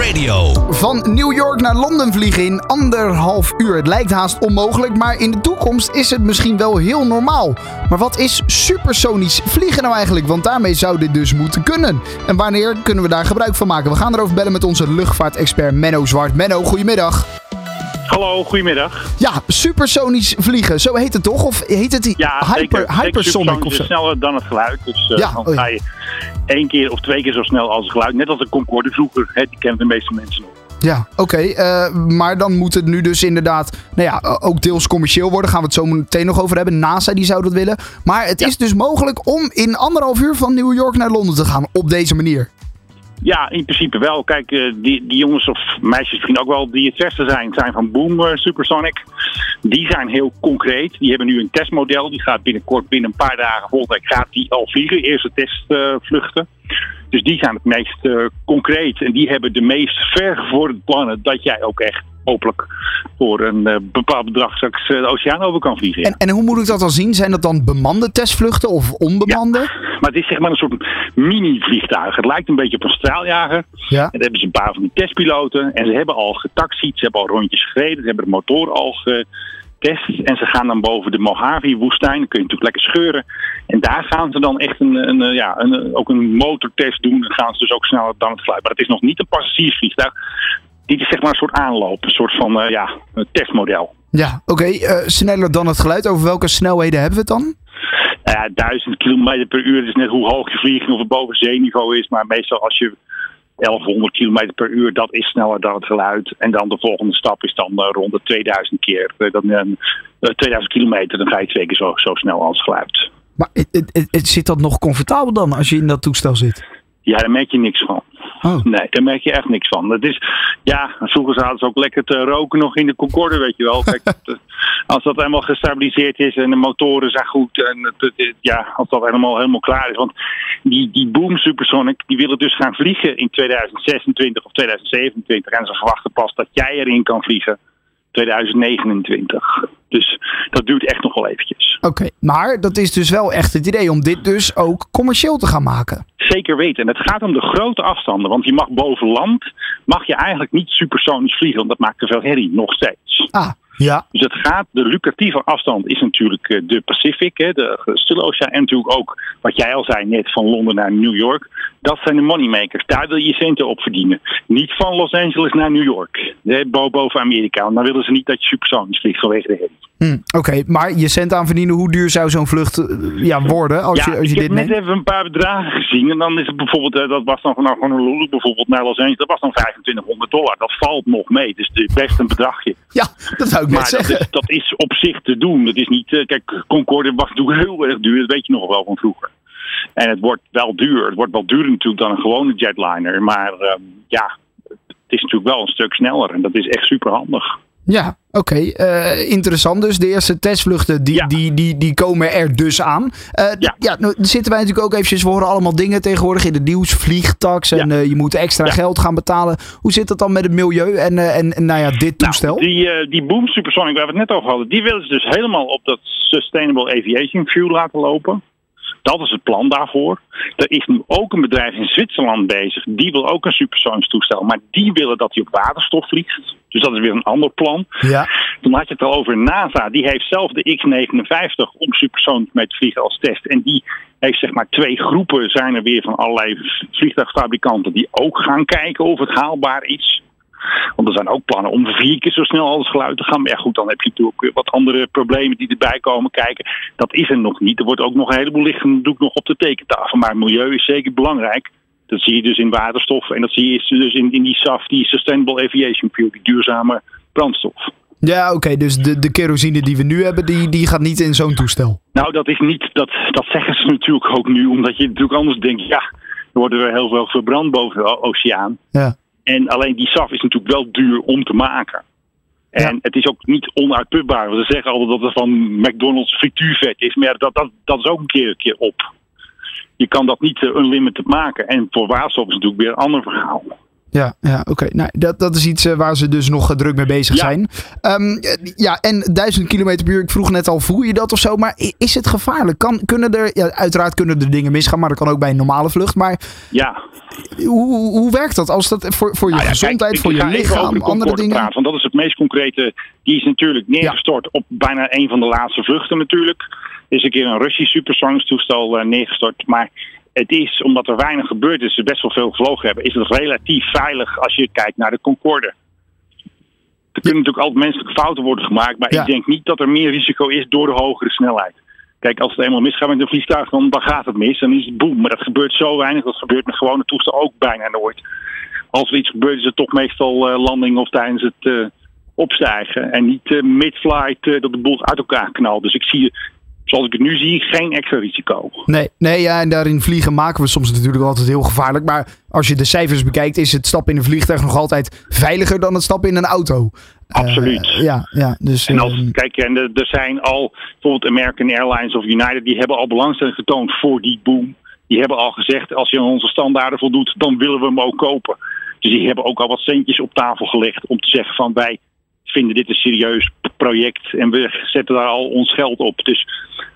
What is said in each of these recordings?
Radio. Van New York naar Londen vliegen in anderhalf uur. Het lijkt haast onmogelijk, maar in de toekomst is het misschien wel heel normaal. Maar wat is supersonisch vliegen nou eigenlijk? Want daarmee zou dit dus moeten kunnen. En wanneer kunnen we daar gebruik van maken? We gaan erover bellen met onze luchtvaartexpert Menno Zwart. Menno, goedemiddag. Hallo, goedemiddag. Ja, supersonisch vliegen, zo heet het toch? Of heet het Ja, hyper, zeker. hypersonic Zeker of zo? sneller dan het geluid. Dus eh, Ja, dan oh ja. Één keer of twee keer zo snel als het geluid. Net als de Concorde vroeger. Hè, die kennen de meeste mensen nog. Ja, oké. eh, maar dan moet het nu dus inderdaad, nou ja, eh, ook deels commercieel worden. Gaan we het zo meteen nog over hebben. NASA die zou dat willen. Maar het Ja. is dus mogelijk om in anderhalf uur van New York naar Londen te gaan op deze manier. Ja, in principe wel. Kijk, eh, die, die jongens of meisjes misschien ook wel die het beste zijn, zijn van Boom eh, Supersonic. Die zijn heel concreet. Die hebben nu een testmodel. Die gaat binnenkort, binnen een paar dagen, volgende week gaat die al vliegen. Eerste testvluchten. dus die zijn het meest eh, concreet. En die hebben de meest vergevorderde plannen dat jij ook echt hopelijk voor een bepaald bedrag straks de oceaan over kan vliegen. ja. En, en hoe moet ik dat dan zien? Zijn dat dan bemande testvluchten of onbemande? Maar het is zeg maar een soort mini-vliegtuig. Het lijkt een beetje op een straaljager. Ja. En dan hebben ze een paar van die testpiloten. En ze hebben al getaxied, ze hebben al rondjes gereden. Ze hebben de motor al getest. En ze gaan dan boven de Mojave-woestijn. Dan kun je natuurlijk lekker scheuren. En daar gaan ze dan echt een, een, eh, ja, een, ook een motortest doen. Dan gaan ze dus ook sneller dan het geluid. Maar het is nog niet een passagiersvliegtuig. Dit is zeg maar een soort aanloop. Een soort van eh, ja, testmodel. Ja, oké. eh, sneller dan het geluid. Over welke snelheden hebben we het dan? Nou ja, 1000 kilometer per uur. Is net hoe hoog je vliegt of het boven zeeniveau is. Maar meestal als je 1100 kilometer per uur, dat is sneller dan het geluid. En dan de volgende stap is dan eh, rond de 2000 keer. Eh, dan, eh, eh, 2000 kilometer, dan ga je twee keer zo, zo snel als geluid. Maar het, het, het- het zit dat nog comfortabel dan als je in dat toestel zit? Ja, daar merk je niks van. Oh. Nee, daar merk je echt niks van. Het is, ja, vroeger zaten ze ook lekker te roken nog in de Concorde, weet je wel. Kijk, als dat helemaal gestabiliseerd is en de motoren zijn goed en het, het- ja, als dat helemaal, helemaal klaar is. Want die, die Boom Supersonic, die willen dus gaan vliegen in 2026 of 2027. En ze verwachten pas dat jij erin kan vliegen 2029. Dus dat duurt echt nog wel eventjes. Oké, maar dat is dus wel echt het idee om dit dus ook commercieel te gaan maken. Zeker weten. En het gaat om de grote afstanden. Want je mag boven land, mag je eigenlijk niet supersonisch vliegen. Want dat maakt te veel herrie, nog steeds. Ah, ja. Dus het gaat, de lucratieve afstand is natuurlijk eh, de Pacific, hè, de Stille Oceaan. En natuurlijk ook, wat jij al zei net, van Londen naar New York. Dat zijn de moneymakers. Daar wil je centen op verdienen. Niet van Los Angeles naar New York. boven Amerika. Want dan willen ze niet dat je supersonisch vliegt vanwege de herrie. Hm, Oké, maar je cent aan verdienen, hoe duur zou zo'n vlucht eh, ja, worden als ja, je, als je ik dit heb net neemt? even een paar bedragen gezien. En dan is het bijvoorbeeld, eh, dat was dan vanaf Honolulu bijvoorbeeld naar Los Angeles. Dat was dan 2500 dollar. Dat valt nog mee. Dus best een bedragje. Ja, dat zou ik net Maar dat zeggen. is, dat is op zich te doen. Het is niet, eh, kijk, Concorde was natuurlijk heel erg duur. Dat weet je nog wel van vroeger. En het wordt wel duur. Het wordt wel duurder natuurlijk dan een gewone jetliner. Maar ehm, ja, het is natuurlijk wel een stuk sneller. En dat is echt super handig. Ja, oké. eh, interessant dus. De eerste testvluchten, die, Ja. die, die, die komen er dus aan. Eh, Ja. ja, nou zitten wij natuurlijk ook eventjes, we horen allemaal dingen tegenwoordig in het nieuws. Vliegtax en Ja. eh, je moet extra geld gaan betalen. Hoe zit dat dan met het milieu en, en, en nou ja, dit toestel? Nou, die, eh, die Boom Supersonic waar we het net over hadden, die willen ze dus helemaal op dat Sustainable Aviation Fuel laten lopen. Dat is het plan daarvoor. Er is nu ook een bedrijf in Zwitserland bezig. Die wil ook een supersonisch toestel. Maar die willen dat hij op waterstof vliegt. Dus dat is weer een ander plan. Ja, Toen had je het al over NASA. Die heeft zelf de X-59 om supersonisch mee te vliegen als test. En die heeft zeg maar twee groepen zijn er weer van allerlei vliegtuigfabrikanten. Die ook gaan kijken of het haalbaar is. Want er zijn ook plannen om vier keer zo snel als geluid te gaan. Maar ja, goed, dan heb je natuurlijk wat andere problemen die erbij komen kijken. Dat is er nog niet. Er wordt ook nog een heleboel licht natuurlijk nog op de tekentafel. Maar milieu is zeker belangrijk. Dat zie je dus in waterstof. En dat zie je dus in, in die SAF, die Sustainable Aviation Fuel, die duurzame brandstof. ja oké. dus de, de kerosine die we nu hebben, die, die gaat niet in zo'n toestel. Nou, dat is niet, dat, dat zeggen ze natuurlijk ook nu, omdat je natuurlijk anders denkt, ja, er wordt er heel veel verbrand boven de oceaan. Ja. En alleen die SAF is natuurlijk wel duur om te maken. En Ja. het is ook niet onuitputbaar. want Ze zeggen altijd dat het van McDonald's frituurvet is, maar dat, dat, dat is ook een keer, een keer op. Je kan dat niet eh, unlimited maken. En voor waterstof is natuurlijk weer een ander verhaal. Ja, ja oké. Nou, dat, dat is iets eh, waar ze dus nog druk mee bezig Ja. zijn. Eh, ja, en 1000 kilometer per uur. Ik vroeg net al, voel je dat of zo? Maar is het gevaarlijk? Kan, kunnen er, ja, uiteraard kunnen er dingen misgaan, maar dat kan ook bij een normale vlucht. Maar Ja, hoe, hoe werkt dat? Als dat voor, voor je Nou ja, gezondheid, kijk, voor je lichaam, de andere dingen? Praten, want dat is het meest concrete. Die is natuurlijk neergestort op bijna een van de laatste vluchten natuurlijk. Er is een keer een Russisch supersonisch toestel eh, neergestort. Maar het is, omdat er weinig gebeurd is, ze best wel veel gevlogen hebben, is het relatief veilig als je kijkt naar de Concorde. Er kunnen natuurlijk altijd menselijke fouten worden gemaakt, maar Ja. ik denk niet dat er meer risico is door de hogere snelheid. Kijk, als het eenmaal misgaat met een vliegtuig, dan, dan gaat het mis. Dan is het boem. Maar dat gebeurt zo weinig. Dat gebeurt met gewone toestel ook bijna nooit. Als er iets gebeurt, is het toch meestal eh, landing of tijdens het eh, opstijgen. En niet eh, mid-flight dat de boel uit elkaar knalt. Dus ik zie, zoals ik het nu zie, geen extra risico. Nee, nee ja, en daarin vliegen maken we soms natuurlijk altijd heel gevaarlijk. Maar als je de cijfers bekijkt, is het stappen in een vliegtuig nog altijd veiliger dan het stappen in een auto. Eh, Absoluut. ja, ja, dus. En als, ehm, kijk, en er zijn al, bijvoorbeeld American Airlines of United, die hebben al belangstelling getoond voor die boom. Die hebben al gezegd, als je aan onze standaarden voldoet, dan willen we hem ook kopen. Dus die hebben ook al wat centjes op tafel gelegd om te zeggen van wij vinden dit een serieus project en we zetten daar al ons geld op. Dus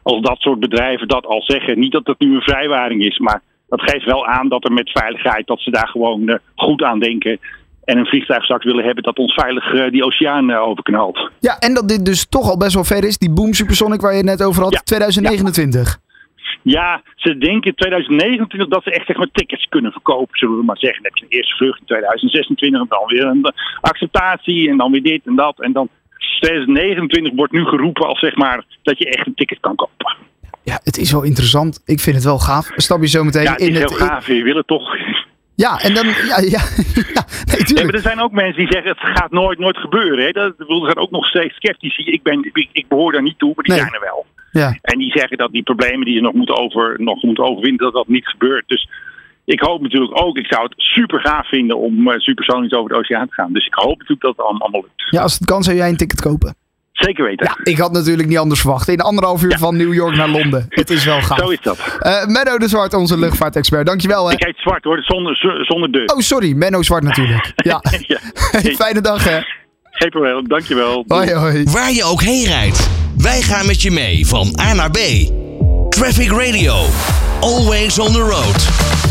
als dat soort bedrijven dat al zeggen, niet dat het nu een vrijwaring is, maar dat geeft wel aan dat er met veiligheid, dat ze daar gewoon eh, goed aan denken. En een vliegtuig straks willen hebben dat ons veilig eh, die oceaan eh, overknalt. ja, en dat dit dus toch al best wel ver is. Die Boom Supersonic waar je het net over had, Ja. 2029. Ja, ze denken in 2029 dat ze echt zeg maar, tickets kunnen verkopen, zullen we maar zeggen. Dan heb je een eerste vlucht in 2026 en dan weer een acceptatie en dan weer dit en dat. En dan 2029 wordt nu geroepen als zeg maar dat je echt een ticket kan kopen. Ja, het is wel interessant. Ik vind het wel gaaf. Stap je zo meteen Ja, het in is het. heel gaaf. Je wil het toch. Ja, en dan. Ja, ja, ja nee, maar er zijn ook mensen die zeggen het gaat nooit, nooit gebeuren. Hè. Dat, er zijn ook nog steeds sceptici. Ik, ben, ik, ik behoor daar niet toe, maar die Nee. zijn er wel. Ja. En die zeggen dat die problemen die je nog moet, over, nog moet overwinnen, dat dat niet gebeurt. Dus ik hoop natuurlijk ook, ik zou het super gaaf vinden om uh, supersonisch over de oceaan te gaan. Dus ik hoop natuurlijk dat het allemaal lukt. ja, als het kan, zou jij een ticket kopen. Zeker weten. Ja, ik had natuurlijk niet anders verwacht. In anderhalf uur Ja. van New York naar Londen. Het is wel gaaf. Zo is dat. Eh, Menno de Zwart, onze luchtvaartexpert. Dankjewel. Hè. Ik heet zwart hoor, zonder, zonder de. Oh, sorry. Menno Zwart natuurlijk. Ja. ja. Fijne dag, hè. Geen probleem, dankjewel. Hoi, hoi. Waar je ook heen rijdt, wij gaan met je mee van A naar B. Traffic Radio, always on the road.